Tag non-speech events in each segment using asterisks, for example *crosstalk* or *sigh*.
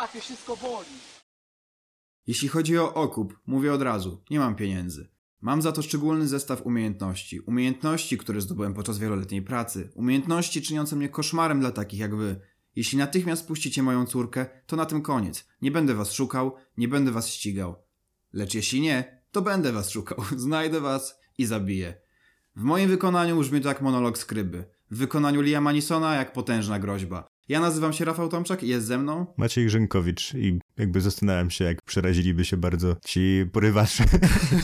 łapie, wszystko boli. Jeśli chodzi o okup, mówię od razu, nie mam pieniędzy. Mam za to szczególny zestaw umiejętności. Umiejętności, które zdobyłem podczas wieloletniej pracy. Umiejętności czyniące mnie koszmarem dla takich jak wy. Jeśli natychmiast puścicie moją córkę, to na tym koniec. Nie będę was szukał, nie będę was ścigał. Lecz jeśli nie, to będę was szukał. *laughs* Znajdę was i zabiję. W moim wykonaniu brzmi to jak monolog skryby. W wykonaniu Liama Nisona jak potężna groźba. Ja nazywam się Rafał Tomczak i jest ze mną Maciej Grzękowicz i jakby zastanawiam się, jak przeraziliby się bardzo ci porywacze.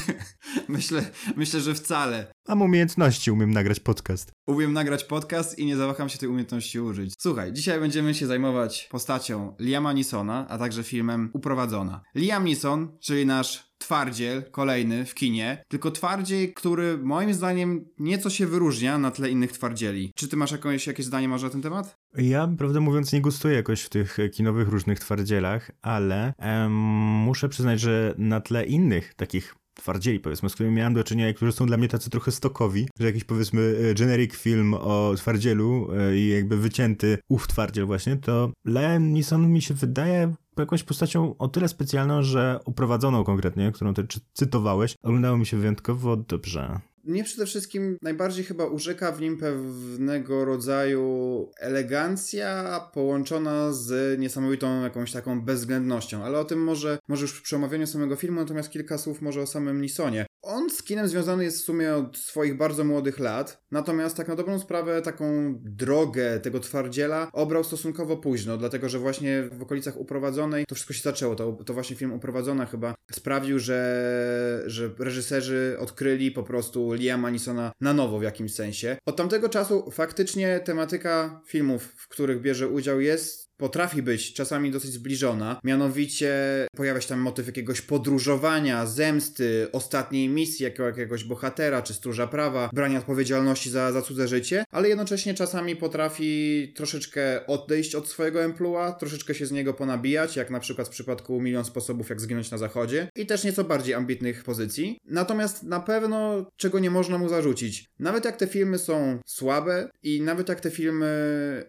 *laughs* myślę, myślę, że wcale. Mam umiejętności, umiem nagrać podcast. Umiem nagrać podcast i nie zawaham się tej umiejętności użyć. Słuchaj, dzisiaj będziemy się zajmować postacią Liama Nisona, a także filmem Uprowadzona. Liam Neeson, czyli nasz twardziel, kolejny w kinie, tylko twardziej, który moim zdaniem nieco się wyróżnia na tle innych twardzieli. Czy ty masz jakieś, jakieś zdanie może na ten temat? Ja, prawdę mówiąc, nie gustuję jakoś w tych kinowych różnych twardzielach, ale em, muszę przyznać, że na tle innych takich twardzieli, powiedzmy, z którymi miałem do czynienia, którzy są dla mnie tacy trochę stokowi, że jakiś, powiedzmy, e, generic film o twardzielu e, i jakby wycięty ów twardziel właśnie, to Liam Neeson mi się wydaje jakąś postacią o tyle specjalną, że uprowadzoną konkretnie, którą ty cytowałeś, oglądało mi się wyjątkowo dobrze. Mnie przede wszystkim najbardziej chyba urzeka w nim pewnego rodzaju elegancja połączona z niesamowitą jakąś taką bezwzględnością, ale o tym może, może już przy omawianiu samego filmu, natomiast kilka słów może o samym Nisonie. On z kinem związany jest w sumie od swoich bardzo młodych lat, natomiast tak na dobrą sprawę taką drogę tego twardziela obrał stosunkowo późno, dlatego że właśnie w okolicach Uprowadzonej to wszystko się zaczęło. To, to właśnie film Uprowadzona chyba sprawił, że, że reżyserzy odkryli po prostu Liama Nisona na nowo w jakimś sensie. Od tamtego czasu faktycznie tematyka filmów, w których bierze udział jest potrafi być czasami dosyć zbliżona. Mianowicie pojawia się tam motyw jakiegoś podróżowania, zemsty, ostatniej misji jakiego, jakiegoś bohatera czy stróża prawa, brania odpowiedzialności za, za cudze życie, ale jednocześnie czasami potrafi troszeczkę odejść od swojego emplua, troszeczkę się z niego ponabijać, jak na przykład w przypadku Milion Sposobów jak zginąć na zachodzie i też nieco bardziej ambitnych pozycji. Natomiast na pewno czego nie można mu zarzucić. Nawet jak te filmy są słabe i nawet jak te filmy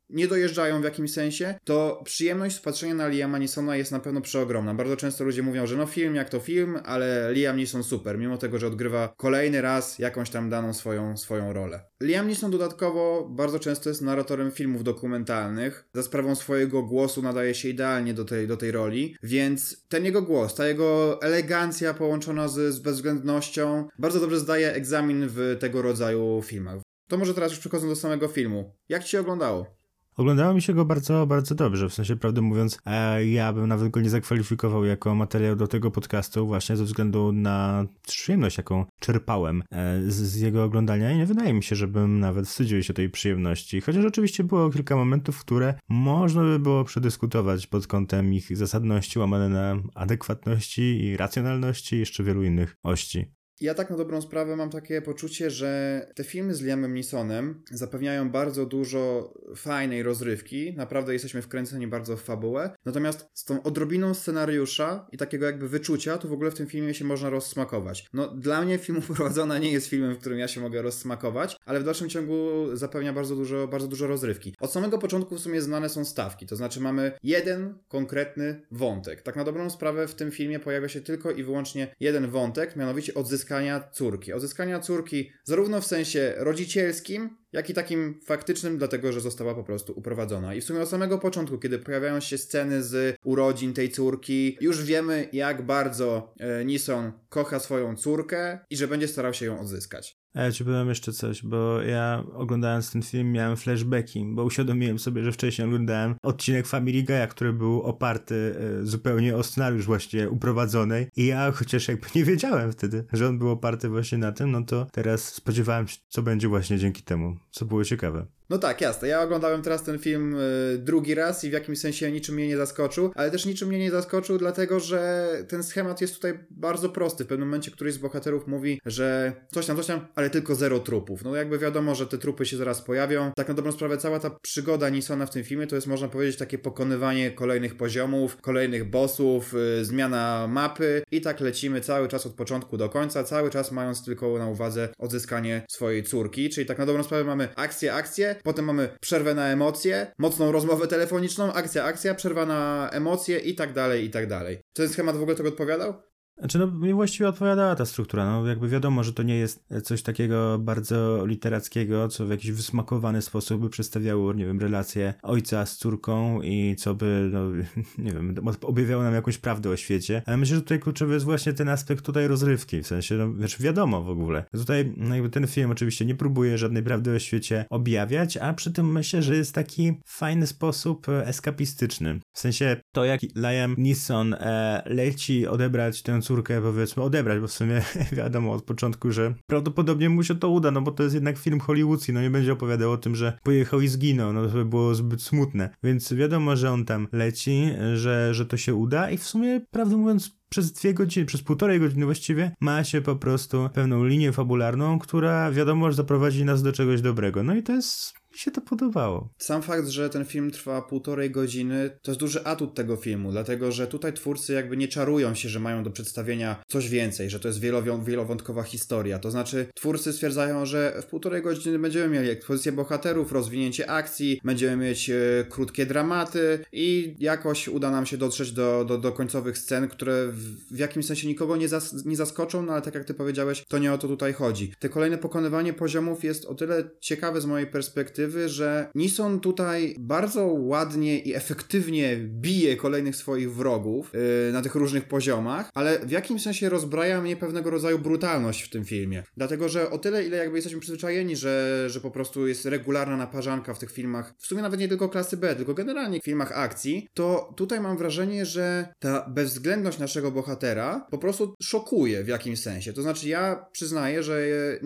nie dojeżdżają w jakimś sensie, to to przyjemność z patrzenia na Liama Neesona jest na pewno przeogromna. Bardzo często ludzie mówią, że no film jak to film, ale Liam Neeson super, mimo tego, że odgrywa kolejny raz jakąś tam daną swoją, swoją rolę. Liam Neeson dodatkowo bardzo często jest narratorem filmów dokumentalnych. Za sprawą swojego głosu nadaje się idealnie do tej, do tej roli, więc ten jego głos, ta jego elegancja połączona z, z bezwzględnością bardzo dobrze zdaje egzamin w tego rodzaju filmach. To może teraz już przechodząc do samego filmu. Jak ci się oglądało? Oglądało mi się go bardzo, bardzo dobrze. W sensie, prawdę mówiąc, e, ja bym nawet go nie zakwalifikował jako materiał do tego podcastu, właśnie ze względu na przyjemność, jaką czerpałem e, z, z, jego oglądania. I nie wydaje mi się, żebym nawet wstydził się tej przyjemności. Chociaż oczywiście było kilka momentów, które można by było przedyskutować pod kątem ich zasadności, łamane na adekwatności i racjonalności i jeszcze wielu innych ości. Ja tak na dobrą sprawę mam takie poczucie, że te filmy z Liamem Neesonem zapewniają bardzo dużo fajnej rozrywki. Naprawdę jesteśmy wkręceni bardzo w fabułę. Natomiast z tą odrobiną scenariusza i takiego jakby wyczucia, to w ogóle w tym filmie się można rozsmakować. No dla mnie film *laughs* Uprowadzona nie jest filmem, w którym ja się mogę rozsmakować, ale w dalszym ciągu zapewnia bardzo dużo, bardzo dużo rozrywki. Od samego początku w sumie znane są stawki, to znaczy mamy jeden konkretny wątek. Tak na dobrą sprawę w tym filmie pojawia się tylko i wyłącznie jeden wątek, mianowicie odzyskanie odzyskania córki. Odzyskania córki zarówno w sensie rodzicielskim, jak i takim faktycznym, dlatego że została po prostu uprowadzona. I w sumie od samego początku, kiedy pojawiają się sceny z urodzin tej córki, już wiemy, jak bardzo e, Nison kocha swoją córkę i że będzie starał się ją odzyskać. A ja ci powiem jeszcze coś, bo ja oglądając ten film miałem flashbacki, bo uświadomiłem sobie, że wcześniej oglądałem odcinek Family Guy'a, który był oparty e, zupełnie o scenariusz właśnie uprowadzonej i ja chociaż jakby nie wiedziałem wtedy, że on był oparty właśnie na tym, no to teraz spodziewałem się, co będzie właśnie dzięki temu, co było ciekawe. No tak, jasne. Ja oglądałem teraz ten film y, drugi raz i w jakimś sensie niczym mnie nie zaskoczył, ale też niczym mnie nie zaskoczył, dlatego że ten schemat jest tutaj bardzo prosty. W pewnym momencie któryś z bohaterów mówi, że coś tam, coś tam, ale tylko zero trupów. No jakby wiadomo, że te trupy się zaraz pojawią. Tak na dobrą sprawę cała ta przygoda Nisona w tym filmie to jest można powiedzieć takie pokonywanie kolejnych poziomów, kolejnych bossów, y, zmiana mapy i tak lecimy cały czas od początku do końca, cały czas mając tylko na uwadze odzyskanie swojej córki, czyli tak na dobrą sprawę mamy akcję, akcję, potem mamy przerwę na emocje, mocną rozmowę telefoniczną, akcja, akcja, przerwa na emocje i tak dalej, i tak dalej. Czy ten schemat w ogóle tego odpowiadał? Znaczy, no mi właściwie odpowiadała ta struktura. No jakby wiadomo, że to nie jest coś takiego bardzo literackiego, co w jakiś wysmakowany sposób by przedstawiało, nie wiem, relacje ojca z córką i co by, no *laughs* nie wiem, objawiało nam jakąś prawdę o świecie. Ale myślę, że tutaj kluczowy jest właśnie ten aspekt tutaj rozrywki, w sensie, no wiesz, wiadomo w ogóle. Tutaj no jakby ten film oczywiście nie próbuje żadnej prawdy o świecie objawiać, a przy tym myślę, że jest taki fajny sposób e, eskapistyczny. W sensie to, jak Liam Neeson e, leci odebrać tę córkę powiedzmy odebrać, bo w sumie *laughs* wiadomo od początku, że prawdopodobnie mu się to uda, no bo to jest jednak film hollywoodzki, no nie będzie opowiadał o tym, że pojechał i zginął, no to by było zbyt smutne. Więc wiadomo, że on tam leci, że, że to się uda i w sumie, prawdę mówiąc, przez dwie godziny, przez półtorej godziny właściwie ma się po prostu pewną linię fabularną, która wiadomo, że zaprowadzi nas do czegoś dobrego. No i to jest mi się to podobało. Sam fakt, że ten film trwa półtorej godziny, to jest duży atut tego filmu, dlatego że tutaj twórcy jakby nie czarują się, że mają do przedstawienia coś więcej, że to jest wielowątkowa historia. To znaczy, twórcy stwierdzają, że w półtorej godziny będziemy mieli ekspozycję bohaterów, rozwinięcie akcji, będziemy mieć e, krótkie dramaty i jakoś uda nam się dotrzeć do, do, do końcowych scen, które w, w jakimś sensie nikogo nie, zas, nie zaskoczą, no ale tak jak ty powiedziałeś, to nie o to tutaj chodzi. Te kolejne pokonywanie poziomów jest o tyle ciekawe z mojej perspektywy, perspektywy, że Nison tutaj bardzo ładnie i efektywnie bije kolejnych swoich wrogów yy, na tych różnych poziomach, ale w jakimś sensie rozbraja mnie pewnego rodzaju brutalność w tym filmie. Dlatego, że o tyle, ile jakby jesteśmy przyzwyczajeni, że, że po prostu jest regularna naparzanka w tych filmach, w sumie nawet nie tylko klasy B, tylko generalnie w filmach akcji, to tutaj mam wrażenie, że ta bezwzględność naszego bohatera po prostu szokuje w jakimś sensie. To znaczy, ja przyznaję, że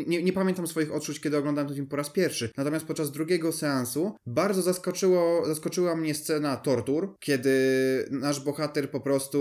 nie, nie pamiętam swoich odczuć, kiedy oglądałem ten film po raz pierwszy. Natomiast podczas drugiego drugiego seansu. Bardzo zaskoczyło, zaskoczyła mnie scena tortur, kiedy nasz bohater po prostu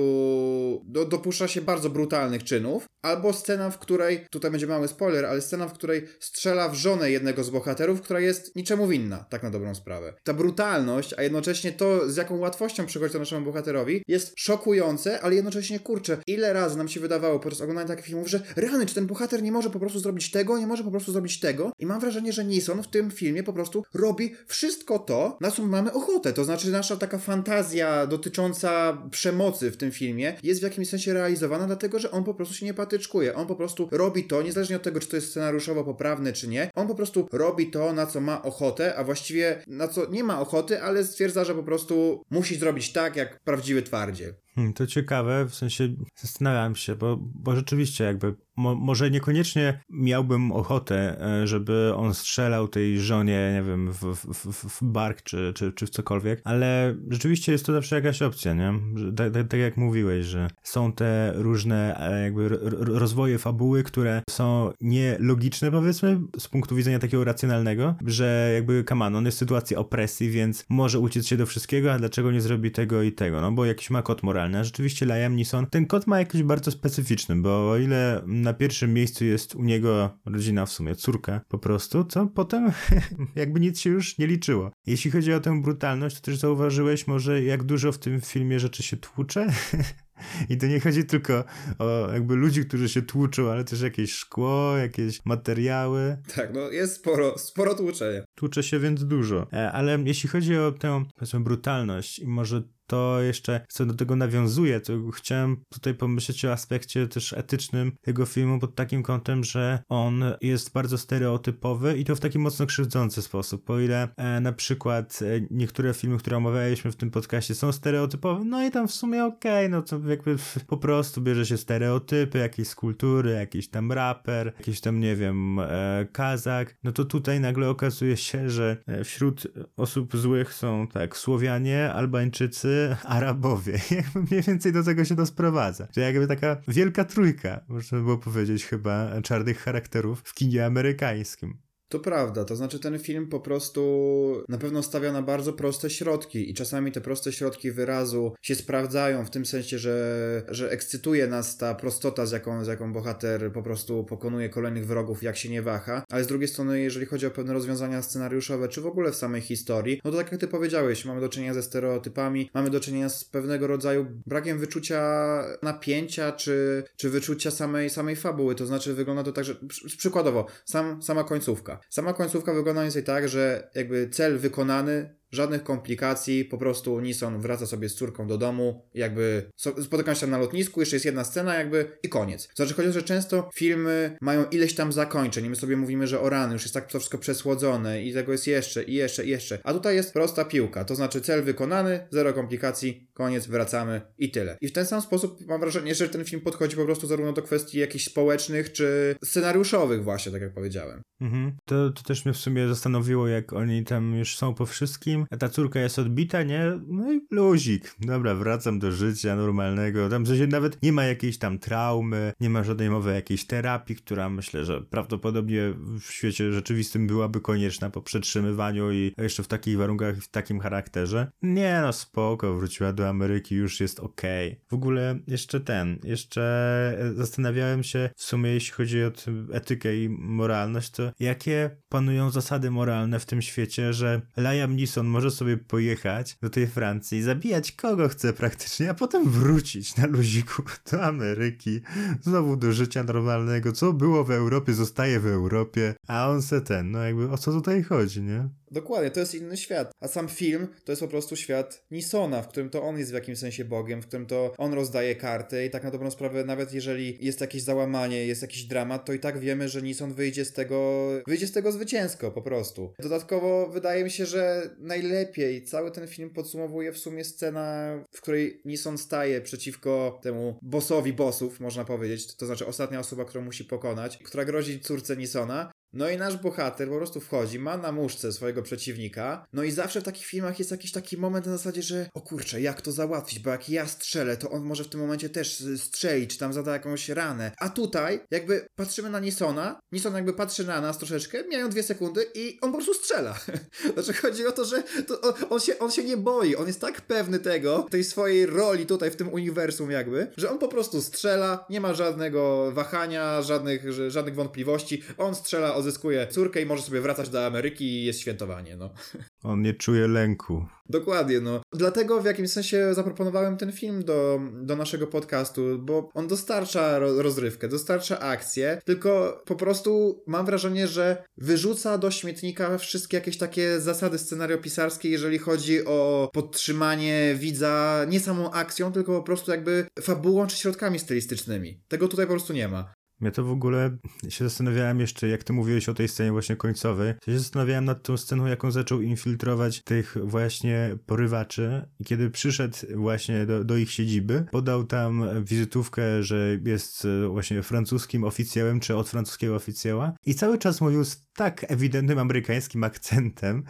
do, dopuszcza się bardzo brutalnych czynów, albo scena, w której, tutaj będzie mały spoiler, ale scena, w której strzela w żonę jednego z bohaterów, która jest niczemu winna, tak na dobrą sprawę. Ta brutalność, a jednocześnie to, z jaką łatwością przychodzi to naszemu bohaterowi, jest szokujące, ale jednocześnie, kurczę, ile razy nam się wydawało podczas oglądania takich filmów, że rany, czy ten bohater nie może po prostu zrobić tego, nie może po prostu zrobić tego? I mam wrażenie, że Nison w tym filmie po prostu robi wszystko to, na co mamy ochotę. To znaczy, nasza taka fantazja dotycząca przemocy w tym filmie jest w jakimś sensie realizowana, dlatego że on po prostu się nie patyczkuje. On po prostu robi to, niezależnie od tego, czy to jest scenariuszowo poprawne, czy nie. On po prostu robi to, na co ma ochotę, a właściwie na co nie ma ochoty, ale stwierdza, że po prostu musi zrobić tak, jak prawdziwy twardziel. Hmm, to ciekawe, w sensie zastanawiam się, bo, bo rzeczywiście jakby mo, może niekoniecznie miałbym ochotę, e, żeby on strzelał tej żonie, nie wiem, w, w, w bark czy, czy, czy w cokolwiek, ale rzeczywiście jest to zawsze jakaś opcja, nie? Tak, tak, tak jak mówiłeś, że są te różne e, jakby rozwoje fabuły, które są nielogiczne powiedzmy z punktu widzenia takiego racjonalnego, że jakby Kaman, on jest w sytuacji opresji, więc może uciec się do wszystkiego, a dlaczego nie zrobi tego i tego, no bo jakiś ma kod moralny, rzeczywiście Liam Neeson, ten kod ma jakiś bardzo specyficzny, bo o ile na pierwszym miejscu jest u niego rodzina, w sumie córka po prostu, to potem *laughs* jakby nic się już nie liczyło. Jeśli chodzi o tę brutalność, to też zauważyłeś może jak dużo w tym filmie rzeczy się tłucze? *laughs* I to nie chodzi tylko o jakby ludzi, którzy się tłuczą, ale też jakieś szkło, jakieś materiały. Tak, no jest sporo, sporo tłuczenia. Tłucze się więc dużo. E, ale jeśli chodzi o tę, powiedzmy, brutalność i może to jeszcze, co do tego nawiązuje, to chciałem tutaj pomyśleć o aspekcie też etycznym tego filmu pod takim kątem, że on jest bardzo stereotypowy i to w taki mocno krzywdzący sposób. O ile e, na przykład e, niektóre filmy, które omawialiśmy w tym podcaście są stereotypowe, no i tam w sumie okej, okay, no to jakby po prostu bierze się stereotypy, jakieś z kultury, jakiś tam raper, jakiś tam, nie wiem, e, kazak, no to tutaj nagle okazuje się, że e, wśród osób złych są tak Słowianie, Albańczycy, Arabowie. *laughs* Jakby mniej więcej do tego się to sprowadza. Że jakby taka wielka trójka, można było powiedzieć chyba, czarnych charakterów w kinie amerykańskim. To prawda, to znaczy ten film po prostu na pewno stawia na bardzo proste środki i czasami te proste środki wyrazu się sprawdzają w tym sensie, że, że ekscytuje nas ta prostota, z jaką, z jaką bohater po prostu pokonuje kolejnych wrogów, jak się nie waha, ale z drugiej strony, jeżeli chodzi o pewne rozwiązania scenariuszowe, czy w ogóle w samej historii, no to tak jak ty powiedziałeś, mamy do czynienia ze stereotypami, mamy do czynienia z pewnego rodzaju brakiem wyczucia napięcia, czy, czy wyczucia samej, samej fabuły, to znaczy wygląda to tak, że przykładowo, sam, sama końcówka. Sama końcówka wygląda mniej więcej tak, że jakby cel wykonany, żadnych komplikacji, po prostu Nison wraca sobie z córką do domu, jakby spotykają się tam na lotnisku, jeszcze jest jedna scena jakby i koniec. Znaczy chodzi o to, że często filmy mają ileś tam zakończeń my sobie mówimy, że o rany, już jest tak to wszystko przesłodzone i tego jest jeszcze i jeszcze i jeszcze. A tutaj jest prosta piłka, to znaczy cel wykonany, zero komplikacji, koniec, wracamy i tyle. I w ten sam sposób mam wrażenie, że ten film podchodzi po prostu zarówno do kwestii jakichś społecznych czy scenariuszowych właśnie, tak jak powiedziałem. Mhm. To, to też mnie w sumie zastanowiło, jak oni tam już są po wszystkim, a ta córka jest odbita, nie? No i luzik. Dobra, wracam do życia normalnego. Tam w sensie nawet nie ma jakiejś tam traumy, nie ma żadnej mowy jakiejś terapii, która myślę, że prawdopodobnie w świecie rzeczywistym byłaby konieczna po przetrzymywaniu i jeszcze w takich warunkach i w takim charakterze. Nie no, spoko, wróciła do Ameryki, już jest okej. Okay. W ogóle jeszcze ten, jeszcze zastanawiałem się w sumie, jeśli chodzi o etykę i moralność, to jakie panują zasady moralne w tym świecie, że Liam Neeson może sobie pojechać do tej Francji zabijać kogo chce praktycznie, a potem wrócić na luziku do Ameryki, znowu do życia normalnego. Co było w Europie, zostaje w Europie, a on se ten, no jakby o co tutaj chodzi, nie? Dokładnie, to jest inny świat. A sam film to jest po prostu świat Nisona, w którym to on jest w jakimś sensie Bogiem, w którym to on rozdaje karty i tak na dobrą sprawę, nawet jeżeli jest jakieś załamanie, jest jakiś dramat, to i tak wiemy, że Nison wyjdzie z tego, wyjdzie z tego zwycięsko po prostu. Dodatkowo wydaje mi się, że najlepiej cały ten film podsumowuje w sumie scena, w której Nison staje przeciwko temu bossowi bossów, można powiedzieć, to znaczy ostatnia osoba, którą musi pokonać, która grozi córce Nisona no i nasz bohater po prostu wchodzi, ma na muszce swojego przeciwnika, no i zawsze w takich filmach jest jakiś taki moment na zasadzie, że o kurczę, jak to załatwić, bo jak ja strzelę, to on może w tym momencie też strzeli, czy tam zada jakąś ranę. A tutaj jakby patrzymy na Nisona, Nison jakby patrzy na nas troszeczkę, mijają dwie sekundy i on po prostu strzela. *laughs* znaczy chodzi o to, że to, on, się, on się nie boi, on jest tak pewny tego, tej swojej roli tutaj w tym uniwersum jakby, że on po prostu strzela, nie ma żadnego wahania, żadnych, żadnych wątpliwości, on strzela odzyskuje córkę i może sobie wracać do Ameryki i jest świętowanie, no. *laughs* On nie czuje lęku. Dokładnie, no. Dlatego w jakimś sensie zaproponowałem ten film do, do naszego podcastu, bo on dostarcza rozrywkę, dostarcza akcję, tylko po prostu mam wrażenie, że wyrzuca do śmietnika wszystkie jakieś takie zasady scenariopisarskie, jeżeli chodzi o podtrzymanie widza nie samą akcją, tylko po prostu jakby fabułą czy środkami stylistycznymi. Tego tutaj po prostu nie ma. Ja to w ogóle się zastanawiałem jeszcze, jak ty mówiłeś o tej scenie właśnie końcowej, ja się zastanawiałem nad tą sceną, jaką zaczął infiltrować tych właśnie porywaczy i kiedy przyszedł właśnie do, do ich siedziby, podał tam wizytówkę, że jest e, właśnie francuskim oficjałem, czy od francuskiego oficjała i cały czas mówił z tak ewidentnym amerykańskim akcentem,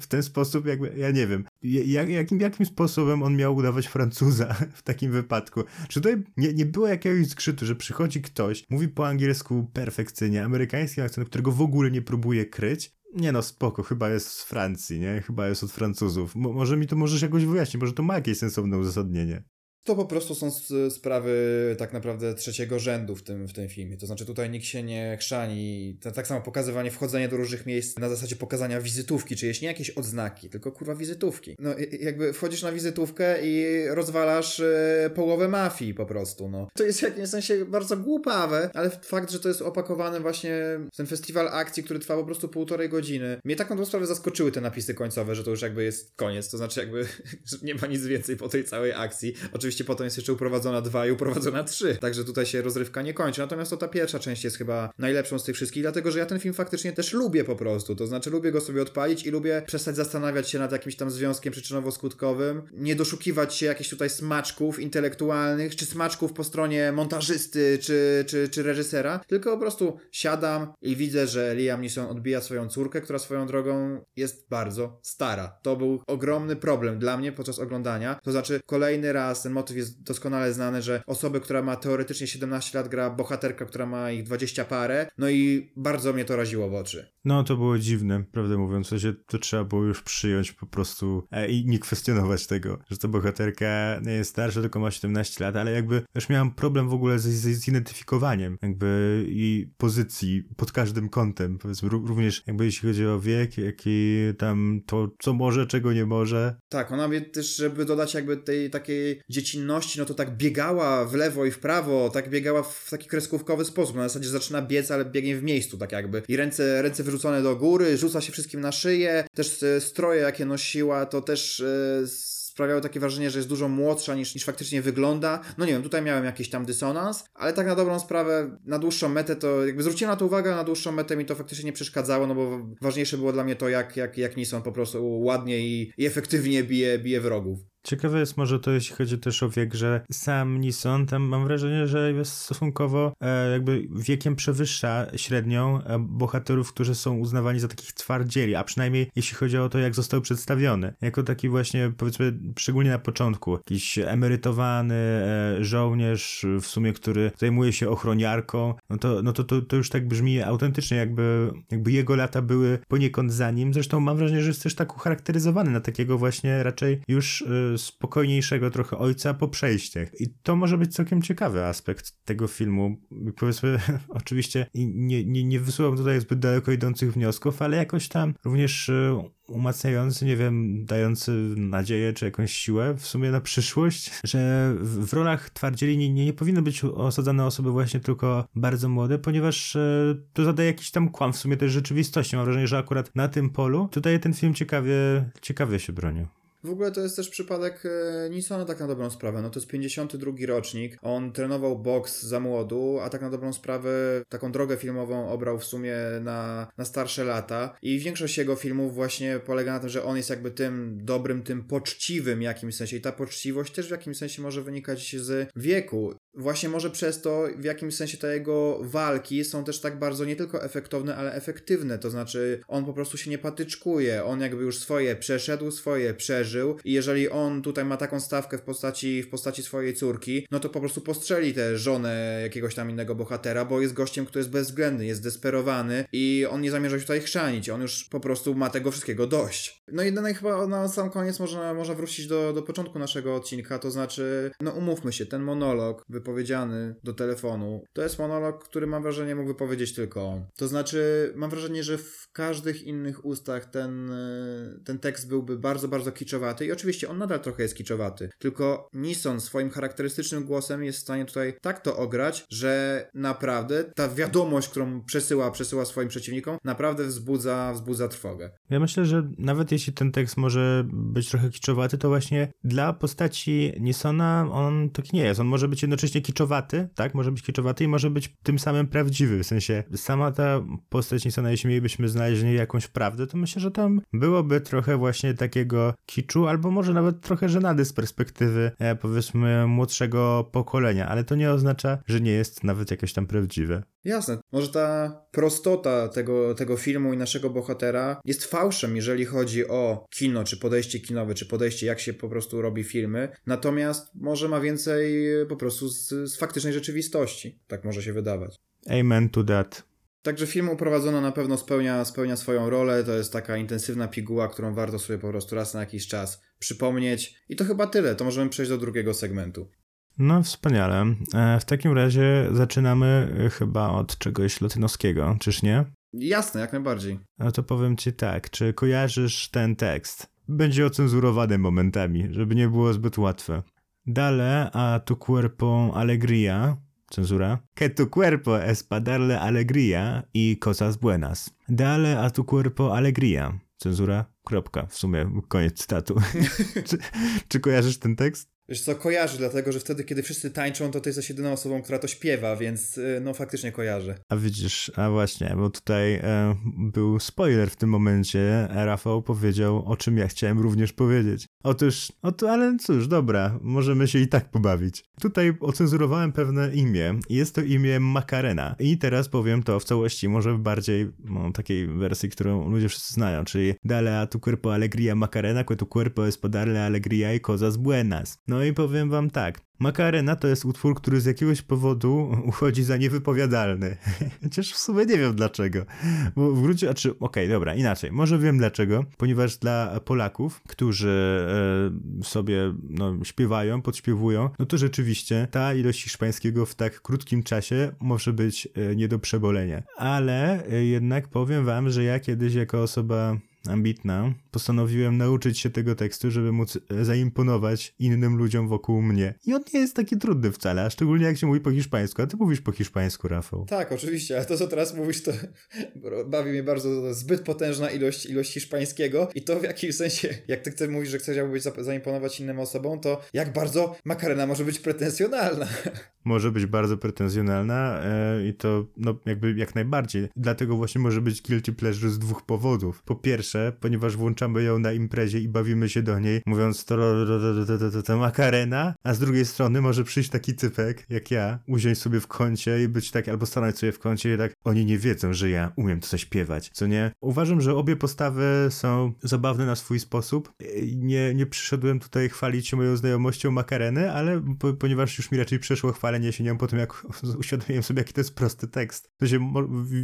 w ten sposób jakby, ja nie wiem, jak, jakim, jakim sposobem on miał udawać Francuza w takim wypadku? Czy tutaj nie, nie było jakiegoś skrzytu, że przychodzi ktoś, mówi po angielsku perfekcyjnie, amerykański akcent, którego w ogóle nie próbuje kryć, nie no, spoko, chyba jest z Francji, nie? Chyba jest od Francuzów. Mo może mi to możesz jakoś wyjaśnić, może to ma jakieś sensowne uzasadnienie. To po prostu są sprawy tak naprawdę trzeciego rzędu w tym, w tym filmie. To znaczy tutaj nikt się nie chrzani. Tak samo pokazywanie, wchodzenie do różnych miejsc na zasadzie pokazania wizytówki, czy nie jakieś odznaki, tylko kurwa wizytówki. No jakby wchodzisz na wizytówkę i rozwalasz e, połowę mafii po prostu, no. To jest w jakimś sensie bardzo głupawe, ale fakt, że to jest opakowane właśnie w ten festiwal akcji, który trwa po prostu półtorej godziny. Mnie tak na tą sprawę zaskoczyły te napisy końcowe, że to już jakby jest koniec. To znaczy jakby *laughs* nie ma nic więcej po tej całej akcji. Oczywiście oczywiście potem jest jeszcze uprowadzona 2 i uprowadzona 3. Także tutaj się rozrywka nie kończy. Natomiast to ta pierwsza część jest chyba najlepszą z tych wszystkich, dlatego że ja ten film faktycznie też lubię po prostu. To znaczy lubię go sobie odpalić i lubię przestać zastanawiać się nad jakimś tam związkiem przyczynowo-skutkowym, nie doszukiwać się jakichś tutaj smaczków intelektualnych, czy smaczków po stronie montażysty, czy, czy, czy reżysera, tylko po prostu siadam i widzę, że Liam Neeson odbija swoją córkę, która swoją drogą jest bardzo stara. To był ogromny problem dla mnie podczas oglądania. To znaczy kolejny raz ten motyw motyw jest doskonale znany, że osoby, która ma teoretycznie 17 lat, gra bohaterka, która ma ich 20 parę, no i bardzo mnie to raziło w oczy. No, to było dziwne, prawdę mówiąc, w to trzeba było już przyjąć po prostu e, i nie kwestionować tego, że ta bohaterka nie jest starsza, tylko ma 17 lat, ale jakby już miałam problem w ogóle z, z zidentyfikowaniem jakby jej pozycji pod każdym kątem, powiedzmy, również jakby jeśli chodzi o wiek, jak i tam to, co może, czego nie może. Tak, ona też, żeby dodać jakby tej takiej dziecinności, no to tak biegała w lewo i w prawo, tak biegała w taki kreskówkowy sposób, na zasadzie zaczyna biec, ale biegnie w miejscu, tak jakby. I ręce, ręce wyrzucone do góry, rzuca się wszystkim na szyję, też e, stroje jakie nosiła, to też e, sprawiało takie wrażenie, że jest dużo młodsza niż, niż faktycznie wygląda. No nie wiem, tutaj miałem jakiś tam dysonans, ale tak na dobrą sprawę, na dłuższą metę to jakby zwróciłem na to uwagę, na dłuższą metę mi to faktycznie nie przeszkadzało, no bo ważniejsze było dla mnie to, jak, jak, jak Nissan po prostu ładnie i, i efektywnie bije, bije wrogów. Ciekawe jest może to, jeśli chodzi też o wiek, że sam Nissan tam mam wrażenie, że jest stosunkowo e, jakby wiekiem przewyższa średnią e, bohaterów, którzy są uznawani za takich twardzieli, a przynajmniej jeśli chodzi o to, jak został przedstawiony. Jako taki właśnie, powiedzmy, szczególnie na początku, jakiś emerytowany e, żołnierz w sumie, który zajmuje się ochroniarką, no to, no to, to, to już tak brzmi autentycznie, jakby, jakby jego lata były poniekąd za nim. Zresztą mam wrażenie, że jest też tak ucharakteryzowany na takiego właśnie raczej już e, spokojniejszego trochę ojca po przejściach. I to może być całkiem ciekawy aspekt tego filmu. Powiedzmy, *laughs* oczywiście nie, nie, nie wysuwam tutaj zbyt daleko idących wniosków, ale jakoś tam również e, umacniający, nie wiem, dający nadzieję czy jakąś siłę w sumie na przyszłość, że w, w rolach twardzieli nie, nie, nie powinny być osadzane osoby właśnie tylko bardzo młode, ponieważ e, to zadaje jakiś tam kłam w sumie też rzeczywistości. Mam wrażenie, że akurat na tym polu tutaj ten film ciekawie, ciekawie się bronił. W ogóle to jest też przypadek e, Nissona tak na dobrą sprawę. No to jest 52 rocznik. On trenował boks za młodu, a tak na dobrą sprawę taką drogę filmową obrał w sumie na, na starsze lata. I większość jego filmów właśnie polega na tym, że on jest jakby tym dobrym, tym poczciwym jakimś sensie. I ta poczciwość też w jakimś sensie może wynikać z wieku właśnie może przez to w jakimś sensie te jego walki są też tak bardzo nie tylko efektowne, ale efektywne. To znaczy, on po prostu się nie patyczkuje, on jakby już swoje przeszedł, swoje przeżył i jeżeli on tutaj ma taką stawkę w postaci, w postaci swojej córki, no to po prostu postrzeli tę żonę jakiegoś tam innego bohatera, bo jest gościem, który jest bezwzględny, jest desperowany i on nie zamierza się tutaj chrzanić, on już po prostu ma tego wszystkiego dość. No i dalej chyba na sam koniec można, można wrócić do, do początku naszego odcinka, to znaczy, no umówmy się, ten monolog, wypowiedziany do telefonu, to jest monolog, który mam wrażenie mógł wypowiedzieć tylko on. To znaczy, mam wrażenie, że w każdych innych ustach ten, ten tekst byłby bardzo, bardzo kiczowaty i oczywiście on nadal trochę jest kiczowaty, tylko Nissan swoim charakterystycznym głosem jest w stanie tutaj tak to ograć, że naprawdę ta wiadomość, którą przesyła, przesyła swoim przeciwnikom, naprawdę wzbudza, wzbudza trwogę. Ja myślę, że nawet jeśli ten tekst może być trochę kiczowaty, to właśnie dla postaci Nissona on taki nie jest. On może być jednocześnie kiczowaty, tak? Może być kiczowaty i może być tym samym prawdziwy. W sensie sama ta postać Nisana, jeśli mielibyśmy znaleźć w niej jakąś prawdę, to myślę, że tam byłoby trochę właśnie takiego kiczu, albo może nawet trochę żenady z perspektywy e, powiedzmy młodszego pokolenia, ale to nie oznacza, że nie jest nawet jakieś tam prawdziwe. Jasne. Może ta prostota tego, tego filmu i naszego bohatera jest fałszem, jeżeli chodzi o kino, czy podejście kinowe, czy podejście, jak się po prostu robi filmy. Natomiast może ma więcej po prostu z, z faktycznej rzeczywistości. Tak może się wydawać. Amen to that. Także film uprowadzono na pewno spełnia, spełnia swoją rolę. To jest taka intensywna piguła, którą warto sobie po prostu raz na jakiś czas przypomnieć. I to chyba tyle. To możemy przejść do drugiego segmentu. No, wspaniale. E, w takim razie zaczynamy e, chyba od czegoś latynoskiego, czyż nie? Jasne, jak najbardziej. No to powiem ci tak, czy kojarzysz ten tekst? Będzie ocenzurowany momentami, żeby nie było zbyt łatwe. Dale a tu cuerpo alegría, cenzura, que tu cuerpo es para darle alegría y cosas buenas. Dale a tu cuerpo alegría, cenzura, kropka, w sumie koniec cytatu. *laughs* czy, czy kojarzysz ten tekst? Wiesz co, kojarzy, dlatego że wtedy, kiedy wszyscy tańczą, to ty jesteś jedyną osobą, która to śpiewa, więc y, no faktycznie kojarzę. A widzisz, a właśnie, bo tutaj e, był spoiler w tym momencie. Rafał powiedział, o czym ja chciałem również powiedzieć. Otóż, oto, ale cóż, dobra, możemy się i tak pobawić. Tutaj ocenzurowałem pewne imię. Jest to imię Makarena. I teraz powiem to w całości, może w bardziej no, takiej wersji, którą ludzie wszyscy znają, czyli Dale a tu cuerpo alegría Macarena, que tu cuerpo es podarle alegría y cosas buenas. No i powiem wam tak, Makarena to jest utwór, który z jakiegoś powodu uchodzi za niewypowiadalny. *laughs* Chociaż w sumie nie wiem dlaczego. Bo w gruncie, a czy, okej, okay, dobra, inaczej. Może wiem dlaczego. Ponieważ dla Polaków, którzy e, sobie no, śpiewają, podśpiewują, no to rzeczywiście ta ilość hiszpańskiego w tak krótkim czasie może być e, nie do przebolenia. Ale e, jednak powiem wam, że ja kiedyś jako osoba ambitna, postanowiłem nauczyć się tego tekstu, żeby móc e, zaimponować innym ludziom wokół mnie. I on nie jest taki trudny wcale, a szczególnie jak się mówi po hiszpańsku. A ty mówisz po hiszpańsku, Rafał. Tak, oczywiście, ale to, co teraz mówisz, to *laughs* bawi mnie bardzo zbyt potężna ilość, ilość hiszpańskiego i to w jakimś sensie, jak ty chcesz mówisz, że chcesz zaimponować innym osobom, to jak bardzo Makarena może być pretensjonalna. *laughs* Może być bardzo pretensjonalna e, i to no, jakby jak najbardziej. Dlatego właśnie może być guilty pleasure z dwóch powodów. Po pierwsze, ponieważ włączamy ją na imprezie i bawimy się do niej, mówiąc to, to makarena, a z drugiej strony może przyjść taki typek jak ja, usiąść sobie w kącie i być tak, albo stanąć sobie w kącie i tak, oni nie wiedzą, że ja umiem to śpiewać, co nie? Uważam, że obie postawy są zabawne na swój sposób. Nie, nie przyszedłem tutaj chwalić się moją znajomością makareny, ale po, ponieważ już mi raczej przeszło chwalenie się nią po tym, jak *laughs* uświadomiłem sobie, jaki to jest prosty tekst. To się,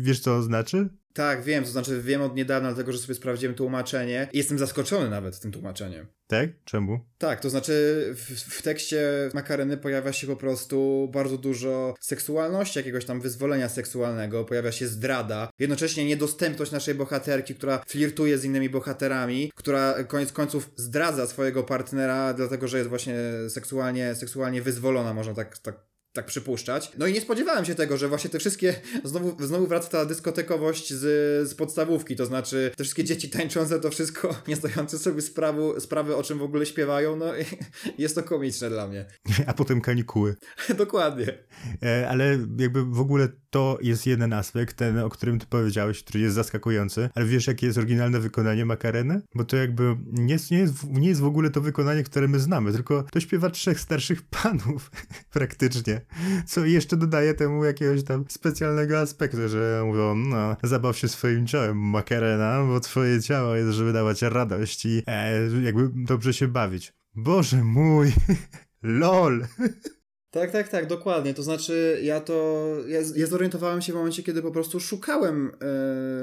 wiesz co znaczy? Tak, wiem, to znaczy wiem od niedawna, dlatego że sobie sprawdziłem tłumaczenie i jestem zaskoczony nawet tym tłumaczeniem. Tak? Czemu? Tak, to znaczy w, w, tekście Makareny pojawia się po prostu bardzo dużo seksualności, jakiegoś tam wyzwolenia seksualnego, pojawia się zdrada, jednocześnie niedostępność naszej bohaterki, która flirtuje z innymi bohaterami, która koniec końców zdradza swojego partnera, dlatego że jest właśnie seksualnie, seksualnie wyzwolona, można tak, tak tak przypuszczać. No i nie spodziewałem się tego, że właśnie te wszystkie, znowu, znowu wraca ta dyskotekowość z, z podstawówki, to znaczy te wszystkie dzieci tańczące, to wszystko *laughs* nie zdające sobie sprawy, sprawy o czym w ogóle śpiewają, no *laughs* jest to komiczne dla mnie. *laughs* A potem kanikuły. Dokładnie. E, ale jakby w ogóle to jest jeden aspekt, ten, o którym ty powiedziałeś, który jest zaskakujący, ale wiesz, jakie jest oryginalne wykonanie Makareny? Bo to jakby nie jest, nie, jest, nie jest w ogóle to wykonanie, które my znamy, tylko to śpiewa trzech starszych *laughs* panów praktycznie, co jeszcze dodaje temu jakiegoś tam specjalnego aspektu, że mówią, no, zabaw się swoim ciałem Makarena, bo twoje ciało jest, żeby dawać radość i e, jakby dobrze się bawić. Boże mój! *laughs* LOL! *laughs* Tak, tak, tak, dokładnie. To znaczy, ja to. Ja, ja zorientowałem się w momencie, kiedy po prostu szukałem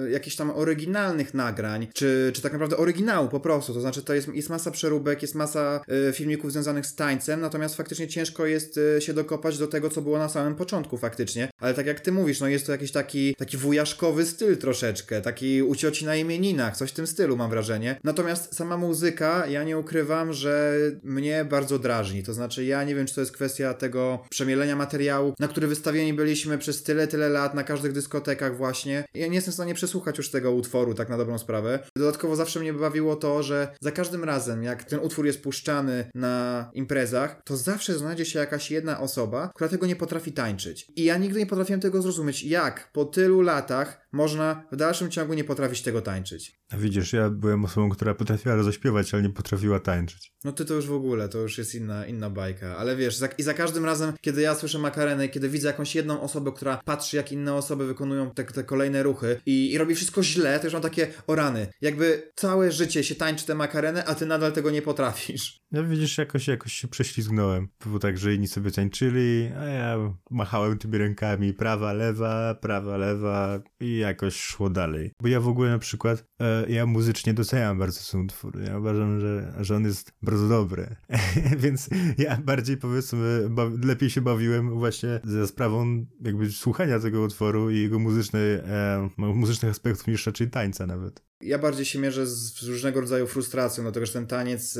e, jakichś tam oryginalnych nagrań, czy, czy tak naprawdę oryginału po prostu. To znaczy, to jest, jest masa przeróbek, jest masa e, filmików związanych z tańcem, natomiast faktycznie ciężko jest e, się dokopać do tego, co było na samym początku, faktycznie. Ale tak jak ty mówisz, no jest to jakiś taki, taki wujaszkowy styl troszeczkę, taki u cioci na imieninach, coś w tym stylu, mam wrażenie. Natomiast sama muzyka, ja nie ukrywam, że mnie bardzo drażni. To znaczy, ja nie wiem, czy to jest kwestia tego, przemielenia materiału, na który wystawieni byliśmy przez tyle, tyle lat na każdych dyskotekach właśnie. Ja nie jestem w stanie przesłuchać już tego utworu, tak na dobrą sprawę. Dodatkowo zawsze mnie bawiło to, że za każdym razem, jak ten utwór jest puszczany na imprezach, to zawsze znajdzie się jakaś jedna osoba, która tego nie potrafi tańczyć. I ja nigdy nie potrafiłem tego zrozumieć, jak po tylu latach można w dalszym ciągu nie potrafić tego tańczyć. A widzisz, ja byłem osobą, która potrafiła zaśpiewać, ale nie potrafiła tańczyć. No ty to już w ogóle, to już jest inna, inna bajka. Ale wiesz, za, i za każdym razem, kiedy ja słyszę makarenę, kiedy widzę jakąś jedną osobę, która patrzy, jak inne osoby wykonują te, te kolejne ruchy i, i robi wszystko źle, to już mam takie orany. Jakby całe życie się tańczy te makareny, a ty nadal tego nie potrafisz. No widzisz, jakoś, jakoś się prześlizgnąłem. Było tak, że inni sobie tańczyli, a ja machałem tymi rękami prawa, lewa, prawa, lewa i jakoś szło dalej. Bo ja w ogóle na przykład, e, ja muzycznie doceniam bardzo ten utwór. Ja uważam, że, że on jest bardzo dobry. *laughs* Więc ja bardziej powiedzmy, lepiej się bawiłem właśnie ze sprawą jakby słuchania tego utworu i jego muzycznej, e, muzycznych aspektów niż raczej tańca nawet. Ja bardziej się mierzę z różnego rodzaju frustracją, dlatego że ten taniec,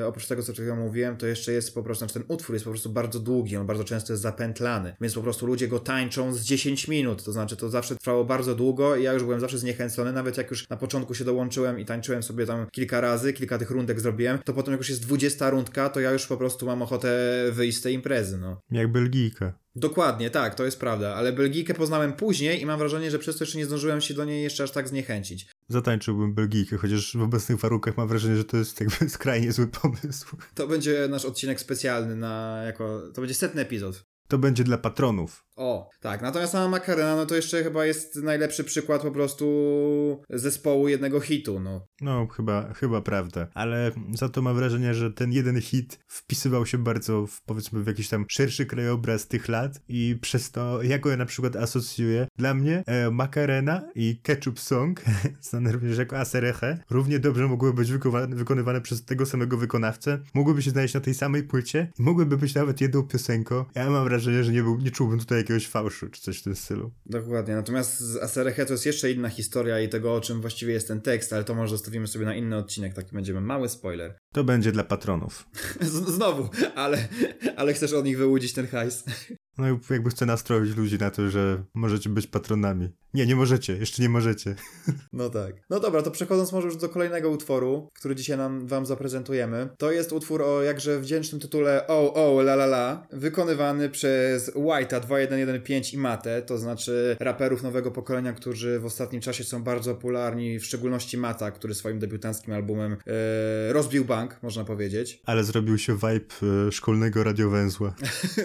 e, oprócz tego, co chwilą mówiłem, to jeszcze jest po prostu, znaczy ten utwór jest po prostu bardzo długi, on bardzo często jest zapętlany, więc po prostu ludzie go tańczą z 10 minut, to znaczy to zawsze trwało bardzo długo i ja już byłem zawsze zniechęcony, nawet jak już na początku się dołączyłem i tańczyłem sobie tam kilka razy, kilka tych rundek zrobiłem, to potem jak już jest 20 rundka, to ja już po prostu mam ochotę wyjść z tej imprezy, no. Jak Belgijka. Dokładnie, tak, to jest prawda, ale Belgijkę poznałem później i mam wrażenie, że przez to jeszcze nie zdążyłem się do niej jeszcze aż tak zniechęcić. Zatańczyłbym Belgijkę, chociaż w obecnych warunkach mam wrażenie, że to jest jakby *laughs* skrajnie zły pomysł. To będzie nasz odcinek specjalny na jako, to będzie setny epizod. To będzie dla patronów. O, tak. Natomiast sama Makarena, no to jeszcze chyba jest najlepszy przykład po prostu zespołu jednego hitu, no. No, chyba, chyba prawda. Ale za to mam wrażenie, że ten jeden hit wpisywał się bardzo w, powiedzmy, w jakiś tam szerszy krajobraz tych lat i przez to, jak go ja na przykład asocjuję, dla mnie e, Macarena i Ketchup Song, *laughs* znane również jako Asereche, równie dobrze mogłyby być wykonywane, wykonywane przez tego samego wykonawcę, mogłyby się znaleźć na tej samej płycie i mogłyby być nawet jedną piosenką. Ja mam wrażenie, że nie, był, nie czułbym tutaj jakiegoś fałszu, czy coś w tym stylu. Dokładnie, natomiast z Asereche to jest jeszcze inna historia i tego, o czym właściwie jest ten tekst, ale to może zostawimy sobie na inny odcinek, taki będziemy mały spoiler. *laughs* To będzie dla patronów. Znowu, ale, ale chcesz od nich wyłudzić ten hajs. No jakby chcę nastroić ludzi na to, że możecie być patronami. Nie, nie możecie, jeszcze nie możecie. *laughs* No tak. No dobra, to przechodząc może już do kolejnego utworu, który dzisiaj nam wam zaprezentujemy. To jest utwór o jakże wdzięcznym tytule O, O, La La La, wykonywany przez White'a 2115 i Mate, to znaczy raperów nowego pokolenia, którzy w ostatnim czasie są bardzo popularni, w szczególności Mata, który swoim debiutanckim albumem e, rozbił bank, można powiedzieć. *laughs* Ale zrobił się vibe e, szkolnego radiowęzła.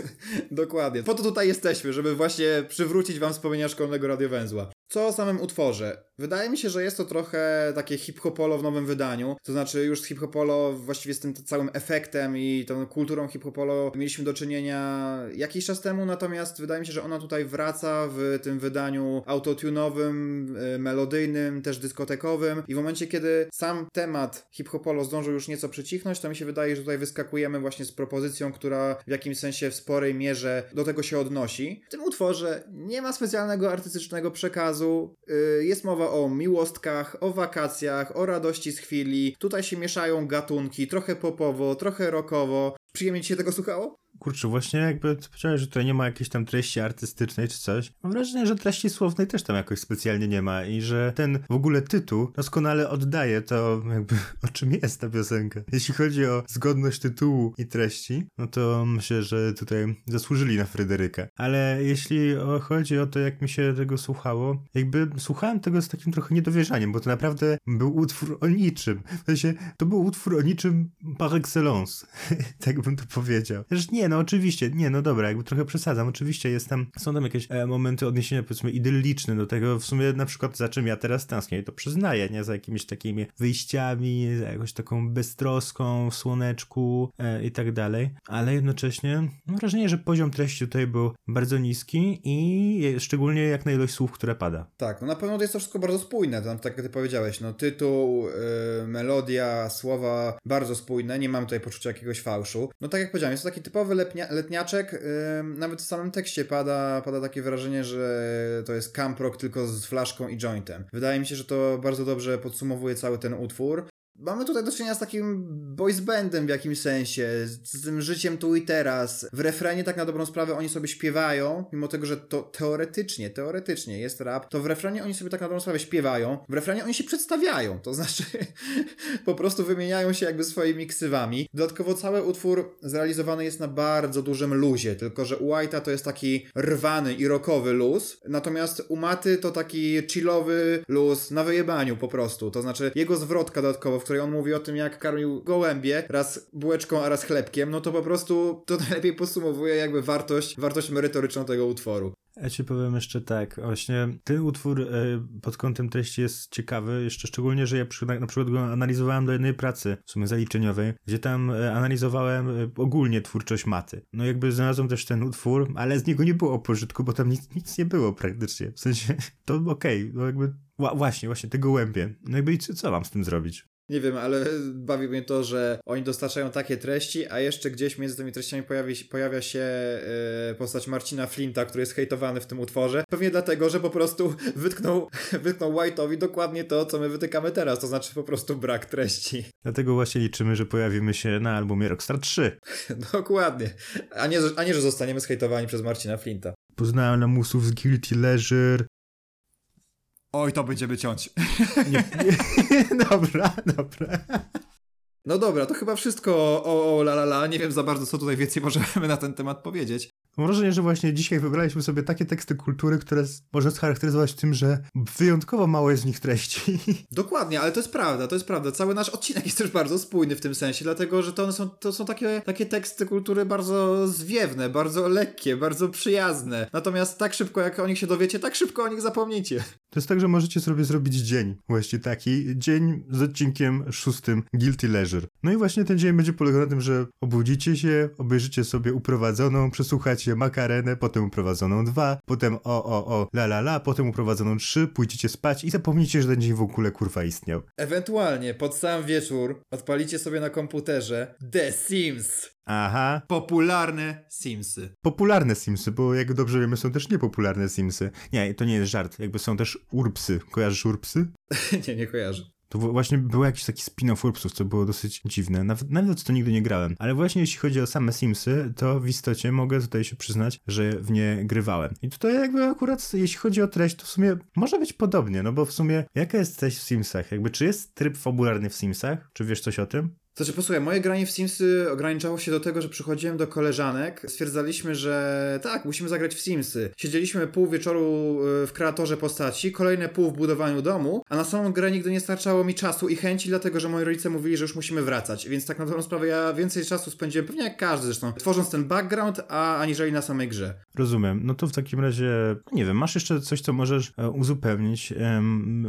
*laughs* Dokładnie. Po to tutaj jesteśmy, żeby właśnie przywrócić wam wspomnienia szkolnego radiowęzła. as well. Co o samym utworze? Wydaje mi się, że jest to trochę takie hip-hopolo w nowym wydaniu. To znaczy już z hip-hopolo właściwie z tym całym efektem i tą kulturą hip-hopolo mieliśmy do czynienia jakiś czas temu, natomiast wydaje mi się, że ona tutaj wraca w tym wydaniu autotunowym, y, melodyjnym, też dyskotekowym i w momencie, kiedy sam temat hip-hopolo zdążył już nieco przycichnąć, to mi się wydaje, że tutaj wyskakujemy właśnie z propozycją, która w jakimś sensie w sporej mierze do tego się odnosi. W tym utworze nie ma specjalnego artystycznego przekazu, y, jest mowa o miłostkach, o wakacjach, o radości z chwili. Tutaj się mieszają gatunki, trochę popowo, trochę rockowo. Przyjemnie ci się tego słuchało? Kurczę, właśnie jakby powiedziałeś, że tutaj nie ma jakiejś tam treści artystycznej czy coś. Mam wrażenie, że treści słownej też tam jakoś specjalnie nie ma i że ten w ogóle tytuł doskonale oddaje to jakby *laughs* o czym jest ta piosenka. Jeśli chodzi o zgodność tytułu i treści, no to myślę, że tutaj zasłużyli na Fryderyka. Ale jeśli chodzi o to, jak mi się tego słuchało, jakby słuchałem tego z takim trochę niedowierzaniem, bo to naprawdę był utwór o niczym. W sensie, to był utwór o niczym par excellence. *laughs* tak bym to powiedział. Zresztą nie, no oczywiście, nie, no dobra, jakby trochę przesadzam. Oczywiście jest tam, są tam jakieś e, momenty odniesienia, powiedzmy, idylliczne do tego, w sumie na przykład za czym ja teraz tęsknię, to przyznaję, nie, za jakimiś takimi wyjściami, za jakąś taką beztroską w słoneczku e, i tak dalej, ale jednocześnie mam wrażenie, że poziom treści tutaj był bardzo niski i szczególnie jak na ilość słów, które pada. Tak, no na pewno jest to wszystko bardzo spójne, tam, tak jak ty powiedziałeś, no tytuł, yy, melodia, słowa bardzo spójne, nie mam tutaj poczucia jakiegoś fałszu. No tak jak powiedziałem, jest to taki typowy letnia, letniaczek, nawet w samym tekście pada, pada takie wrażenie, że to jest camp rock tylko z flaszką i jointem. Wydaje mi się, że to bardzo dobrze podsumowuje cały ten utwór. Mamy tutaj do czynienia z takim boys bandem w jakimś sensie, z tym życiem tu i teraz. W refrenie tak na dobrą sprawę oni sobie śpiewają, mimo tego, że to teoretycznie, teoretycznie jest rap, to w refrenie oni sobie tak na dobrą sprawę śpiewają, w refrenie oni się przedstawiają, to znaczy *laughs* po prostu wymieniają się jakby swoimi ksywami. Dodatkowo cały utwór zrealizowany jest na bardzo dużym luzie, tylko że u White'a to jest taki rwany i rockowy luz, natomiast u Maty to taki chillowy luz na wyjebaniu po prostu, to znaczy jego zwrotka dodatkowo, w której on mówi o tym, jak karmił gołębie, raz bułeczką, a raz chlebkiem, no to po prostu to *laughs* najlepiej podsumowuje jakby wartość, wartość merytoryczną tego utworu. Ja ci powiem jeszcze tak, właśnie ten utwór e, pod kątem treści jest ciekawy, jeszcze szczególnie, że ja na przykład go analizowałem do jednej pracy, w sumie zaliczeniowej, gdzie tam e, analizowałem e, ogólnie twórczość maty. No jakby znalazłem też ten utwór, ale z niego nie było pożytku, bo tam nic, nic nie było praktycznie. W sensie, *laughs* to okej, okay, no jakby właśnie, właśnie, te gołębie. No jakby co mam z tym zrobić? Nie wiem, ale bawi mnie to, że oni dostarczają takie treści, a jeszcze gdzieś między tymi treściami pojawi, pojawia się yy, postać Marcina Flinta, który jest hejtowany w tym utworze. Pewnie dlatego, że po prostu *laughs* wytknął, *laughs* wytknął White'owi dokładnie to, co my wytykamy teraz, to znaczy po prostu brak treści. *laughs* Dlatego właśnie liczymy, że pojawimy się na albumie Rockstar 3. Dokładnie. A nie, a nie, że zostaniemy zhejtowani przez Marcina Flinta. Poznałem lamusów z Guilty Leisure, Oj, to będziemy ciąć. Nie, nie. *laughs* dobra, dobra. No dobra, to chyba wszystko o, o la la la. Nie wiem za bardzo, co tutaj więcej *laughs* możemy na ten temat powiedzieć. Mam wrażenie, że właśnie dzisiaj wybraliśmy sobie takie teksty kultury, które można scharakteryzować tym, że wyjątkowo mało jest w nich treści. *laughs* Dokładnie, ale to jest prawda, to jest prawda. Cały nasz odcinek jest też bardzo spójny w tym sensie, dlatego że to one są, to są takie, takie teksty kultury bardzo zwiewne, bardzo lekkie, bardzo przyjazne. Natomiast tak szybko, jak o nich się dowiecie, tak szybko o nich zapomnicie. To jest tak, że możecie sobie zrobić dzień, właśnie taki, dzień z odcinkiem szóstym Guilty Leisure. No i właśnie ten dzień będzie polegał na tym, że obudzicie się, obejrzycie sobie uprowadzoną, przesłuchacie makarenę, potem uprowadzoną dwa, potem o, o, o, la, la, la, potem uprowadzoną trzy, pójdziecie spać i zapomnicie, że ten dzień w ogóle kurwa istniał. Ewentualnie pod sam wieczór odpalicie sobie na komputerze The Sims. Aha. Popularne Simsy. Popularne Simsy, bo jak dobrze wiemy, są też niepopularne Simsy. Nie, to nie jest żart. Jakby są też Urpsy. Kojarzysz Urpsy? *laughs* nie, nie kojarzę. To właśnie był jakiś taki spin-off Urpsów, co było dosyć dziwne. Nawet, nawet to nigdy nie grałem. Ale właśnie jeśli chodzi o same Simsy, to w istocie mogę tutaj się przyznać, że w nie grywałem. I tutaj jakby akurat, jeśli chodzi o treść, to w sumie może być podobnie, no bo w sumie jaka jest treść w Simsach? Jakby czy jest tryb fabularny w Simsach? Czy wiesz coś o tym? Znaczy, posłuchaj, moje granie w Simsy ograniczało się do tego, że przychodziłem do koleżanek, stwierdzaliśmy, że tak, musimy zagrać w Simsy. Siedzieliśmy pół wieczoru y, w kreatorze postaci, kolejne pół w budowaniu domu, a na samą grę nigdy nie starczało mi czasu i chęci, dlatego że moi rodzice mówili, że już musimy wracać. Więc tak na dobrą sprawę ja więcej czasu spędziłem, pewnie jak każdy zresztą, tworząc ten background, a aniżeli na samej grze. Rozumiem. No to w takim razie, nie wiem, masz jeszcze coś, co możesz e, uzupełnić,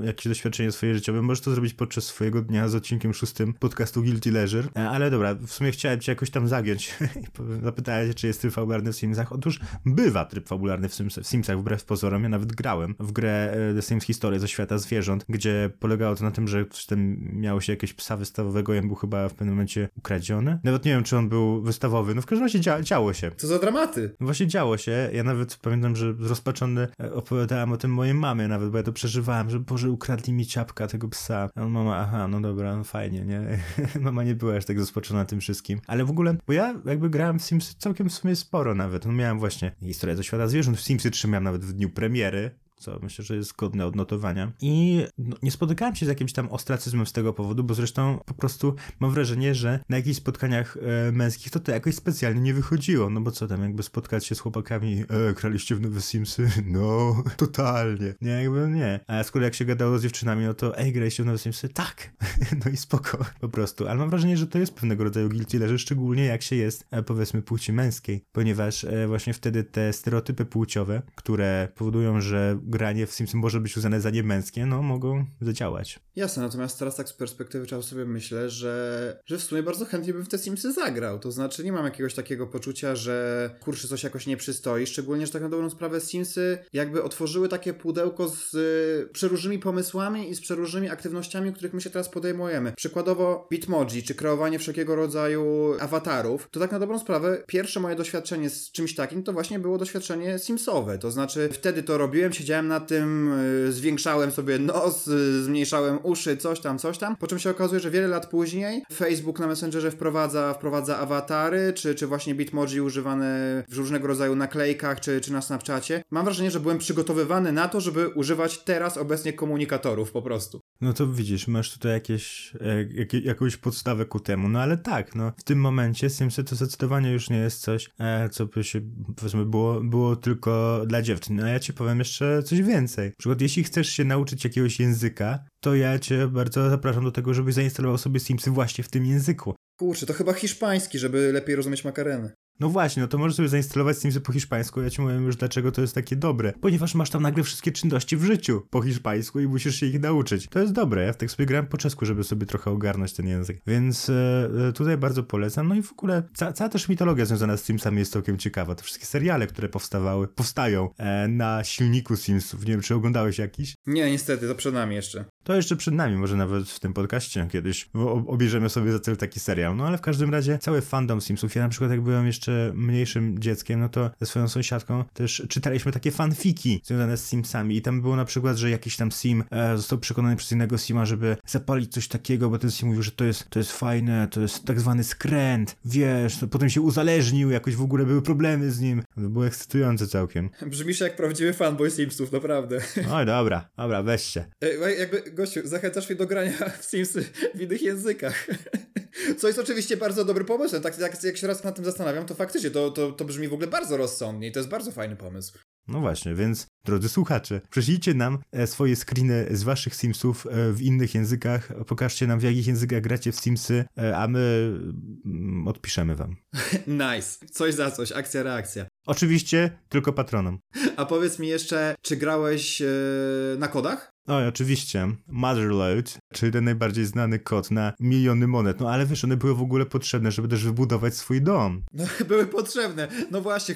jakieś doświadczenie swoje życiowe. Możesz to zrobić podczas swojego dnia z odcinkiem szóstym podcastu Guilty Leisure. E, ale dobra, w sumie chciałem cię jakoś tam zagiąć. *laughs* Zapytałem się, czy jest tryb fabularny w Simsach. Otóż bywa tryb fabularny w, Sims, w Simsach, wbrew pozorom. Ja nawet grałem w grę e, The Sims Historię ze świata zwierząt, gdzie polegało to na tym, że tam miało się jakieś psa wystawowego i on był chyba w pewnym momencie ukradziony. Nawet nie wiem, czy on był wystawowy. No w każdym razie dzia działo się. Co za dramaty. No właśnie działo się. Ja nawet pamiętam, że rozpaczony e, opowiadałem o tym mojej mamie nawet, bo ja to przeżywałem, że Boże, ukradli mi ciapka tego psa. A mama, aha, no dobra, no fajnie, nie? *laughs* mama nie była aż tak rozpoczęła tym wszystkim. Ale w ogóle, bo ja jakby grałem w Sims całkiem w sumie sporo nawet. No miałem właśnie historię ze świata zwierząt, w Simsy 3 miałem nawet w dniu premiery, co myślę, że jest godne odnotowania. I no, nie spotykałem się z jakimś tam ostracyzmem z tego powodu, bo zresztą po prostu mam wrażenie, że na jakichś spotkaniach e, męskich to to jakoś specjalnie nie wychodziło, no bo co tam, jakby spotkać się z chłopakami, e, graliście w nowe Simsy? *laughs* No, totalnie. Nie, jakby nie. A skoro jak się gadało z dziewczynami, no to ej, graliście w nowe Simsy? Tak. *laughs* no i spoko, po prostu. Ale mam wrażenie, że to jest pewnego rodzaju guilty leży, szczególnie jak się jest, e, powiedzmy, płci męskiej, ponieważ e, właśnie wtedy te stereotypy płciowe, które powodują, że granie w Simsy może być uznane za niemęskie, no mogą zadziałać. Jasne, natomiast teraz tak z perspektywy czasu sobie myślę, że, że w sumie bardzo chętnie bym w te Simsy zagrał. To znaczy nie mam jakiegoś takiego poczucia, że kurczę coś jakoś nie przystoi, szczególnie, że tak na dobrą sprawę Simsy jakby otworzyły takie pudełko z y, przeróżnymi pomysłami i z przeróżnymi aktywnościami, których my się teraz podejmujemy. Przykładowo Bitmoji, czy kreowanie wszelkiego rodzaju awatarów. To tak na dobrą sprawę pierwsze moje doświadczenie z czymś takim to właśnie było doświadczenie Simsowe. To znaczy wtedy to robiłem, siedziałem na tym, y, zwiększałem sobie nos, y, zmniejszałem uszy, coś tam, coś tam. Po czym się okazuje, że wiele lat później Facebook na Messengerze wprowadza, wprowadza awatary, czy, czy właśnie Bitmoji używane w różnego rodzaju naklejkach, czy, czy na Snapchacie. Mam wrażenie, że byłem przygotowywany na to, żeby używać teraz obecnie komunikatorów po prostu. No to widzisz, masz tutaj jakieś, jak, jakąś podstawę ku temu. No ale tak, no w tym momencie Simsy to zdecydowanie już nie jest coś, e, co by się, powiedzmy, było, było tylko dla dziewczyn. A ja ci powiem jeszcze coś więcej. Na przykład, jeśli chcesz się nauczyć jakiegoś języka, to ja cię bardzo zapraszam do tego, żebyś zainstalował sobie Simsy właśnie w tym języku. Kurczę, to chyba hiszpański, żeby lepiej rozumieć makarenę. No właśnie, no to możesz sobie zainstalować Simsy po hiszpańsku. Ja ci mówię już dlaczego to jest takie dobre. Ponieważ masz tam nagle wszystkie czynności w życiu po hiszpańsku i musisz się ich nauczyć. To jest dobre. Ja w tak sobie grałem po czesku, żeby sobie trochę ogarnąć ten język. Więc e, e tutaj bardzo polecam. No i w ogóle ca cała też mitologia związana z Simsami jest całkiem ciekawa. Te wszystkie seriale, które powstawały, powstają e, na silniku Simsów. Nie wiem, czy oglądałeś jakiś? Nie, niestety, to przed nami jeszcze. To jeszcze przed nami, może nawet w tym podcaście kiedyś obierzemy sobie za cel taki serial. No ale w każdym razie cały fandom Simsów. Ja na przykład jak byłem jeszcze mniejszym dzieckiem, no to ze swoją sąsiadką też czytaliśmy takie fanfiki związane z Simsami i tam było na przykład, że jakiś tam Sim e, został przekonany przez innego Sima, żeby zapalić coś takiego, bo ten Sim mówił, że to jest, to jest fajne, to jest tak zwany skręt, wiesz, to potem się uzależnił, jakoś w ogóle były problemy z nim. To było ekscytujące całkiem. Brzmisz jak prawdziwy fanboy Simsów, naprawdę. *laughs* Oj, dobra, dobra, weź się. E, jakby, gościu, zachęcasz mnie do grania w Simsy w innych językach. *laughs* Co jest oczywiście bardzo dobry pomysł. Tak jak, jak się raz nad tym zastanawiam, to faktycznie to, to, to brzmi w ogóle bardzo rozsądnie i to jest bardzo fajny pomysł. No właśnie, więc drodzy słuchacze, prześlijcie nam e, swoje screeny z waszych Simsów e, w innych językach, pokażcie nam w jakich językach gracie w Simsy, e, a my mm, odpiszemy wam. *laughs* nice. Coś za coś, akcja, reakcja. Oczywiście tylko patronom. A powiedz mi jeszcze, czy grałeś na kodach? No oczywiście. Motherload, czyli ten najbardziej znany kod na miliony monet. No ale wiesz, one były w ogóle potrzebne, żeby też wybudować swój dom. No *laughs* były potrzebne. No właśnie,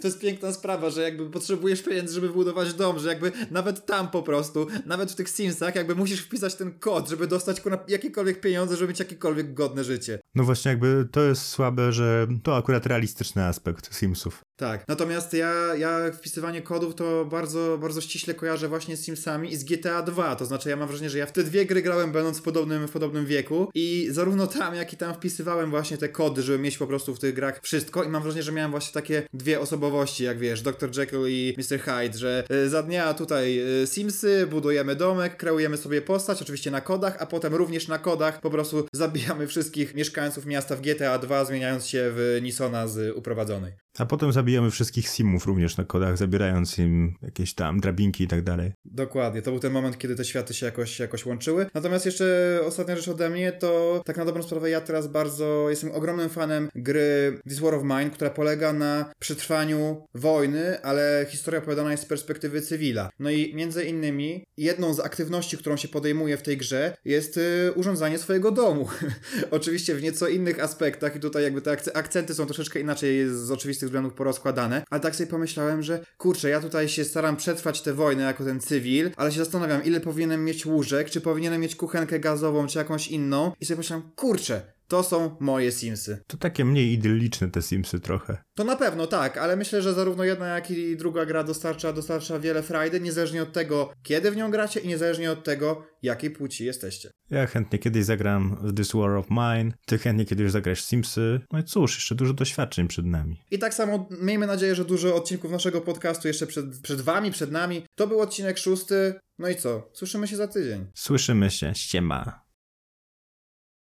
to jest piękna sprawa, że jakby potrzebujesz pieniędzy, żeby wybudować dom, że jakby nawet tam po prostu, nawet w tych Simsach, jakby musisz wpisać ten kod, żeby dostać jakiekolwiek pieniądze, żeby mieć jakiekolwiek godne życie. No właśnie, jakby to jest słabe, że to akurat realistyczny aspekt Simsów. Tak, natomiast ja, ja wpisywanie kodów to bardzo, bardzo ściśle kojarzę właśnie z Simsami i z GTA 2, to znaczy ja mam wrażenie, że ja w te dwie gry grałem będąc w podobnym, w podobnym wieku i zarówno tam, jak i tam wpisywałem właśnie te kody, żeby mieć po prostu w tych grach wszystko i mam wrażenie, że miałem właśnie takie dwie osobowości, jak wiesz, Dr. Jekyll i Mr. Hyde, że e, za dnia tutaj e, Simsy, budujemy domek, kreujemy sobie postać, oczywiście na kodach, a potem również na kodach po prostu *laughs* zabijamy wszystkich mieszkańców miasta w GTA 2, zmieniając się w Nisona z uprowadzonej. A potem zabijamy wszystkich simów również na kodach, zabierając im jakieś tam drabinki i tak dalej. Dokładnie, to był ten moment, kiedy te światy się jakoś, jakoś łączyły. Natomiast jeszcze ostatnia rzecz ode mnie, to tak na dobrą sprawę ja teraz bardzo jestem ogromnym fanem gry This War of Mine, która polega na przetrwaniu wojny, ale historia opowiadana jest z perspektywy cywila. No i między innymi jedną z aktywności, którą się podejmuje w tej grze jest y, urządzanie swojego domu. *laughs* Oczywiście w nieco innych aspektach i tutaj jakby te akcenty są troszeczkę inaczej z oczywistych względów porozkładane, ale tak sobie pomyślałem, że kurczę, ja tutaj się staram przetrwać tę wojnę jako ten cywil, ale się zastanawiam, ile powinienem mieć łóżek, czy powinienem mieć kuchenkę gazową, czy jakąś inną i sobie pomyślałem, kurczę, to są moje Simsy. To takie mniej idylliczne te Simsy trochę. To na pewno tak, ale myślę, że zarówno jedna, jak i druga gra dostarcza, dostarcza wiele frajdy, niezależnie od tego, kiedy w nią gracie i niezależnie od tego, jakiej płci jesteście. Ja chętnie kiedyś zagram w This War of Mine, ty chętnie kiedyś zagrasz Simsy. No i cóż, jeszcze dużo doświadczeń przed nami. I tak samo miejmy nadzieję, że dużo odcinków naszego podcastu jeszcze przed, przed wami, przed nami. To był odcinek szósty. No i co? Słyszymy się za tydzień. Słyszymy się, ściema.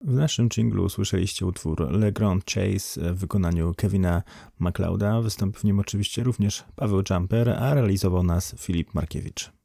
W naszym jinglu usłyszeliście utwór Le Grand Chase w wykonaniu Kevina MacLeoda. Wystąpił w nim oczywiście również Paweł Jumper, a realizował nas Filip Markiewicz.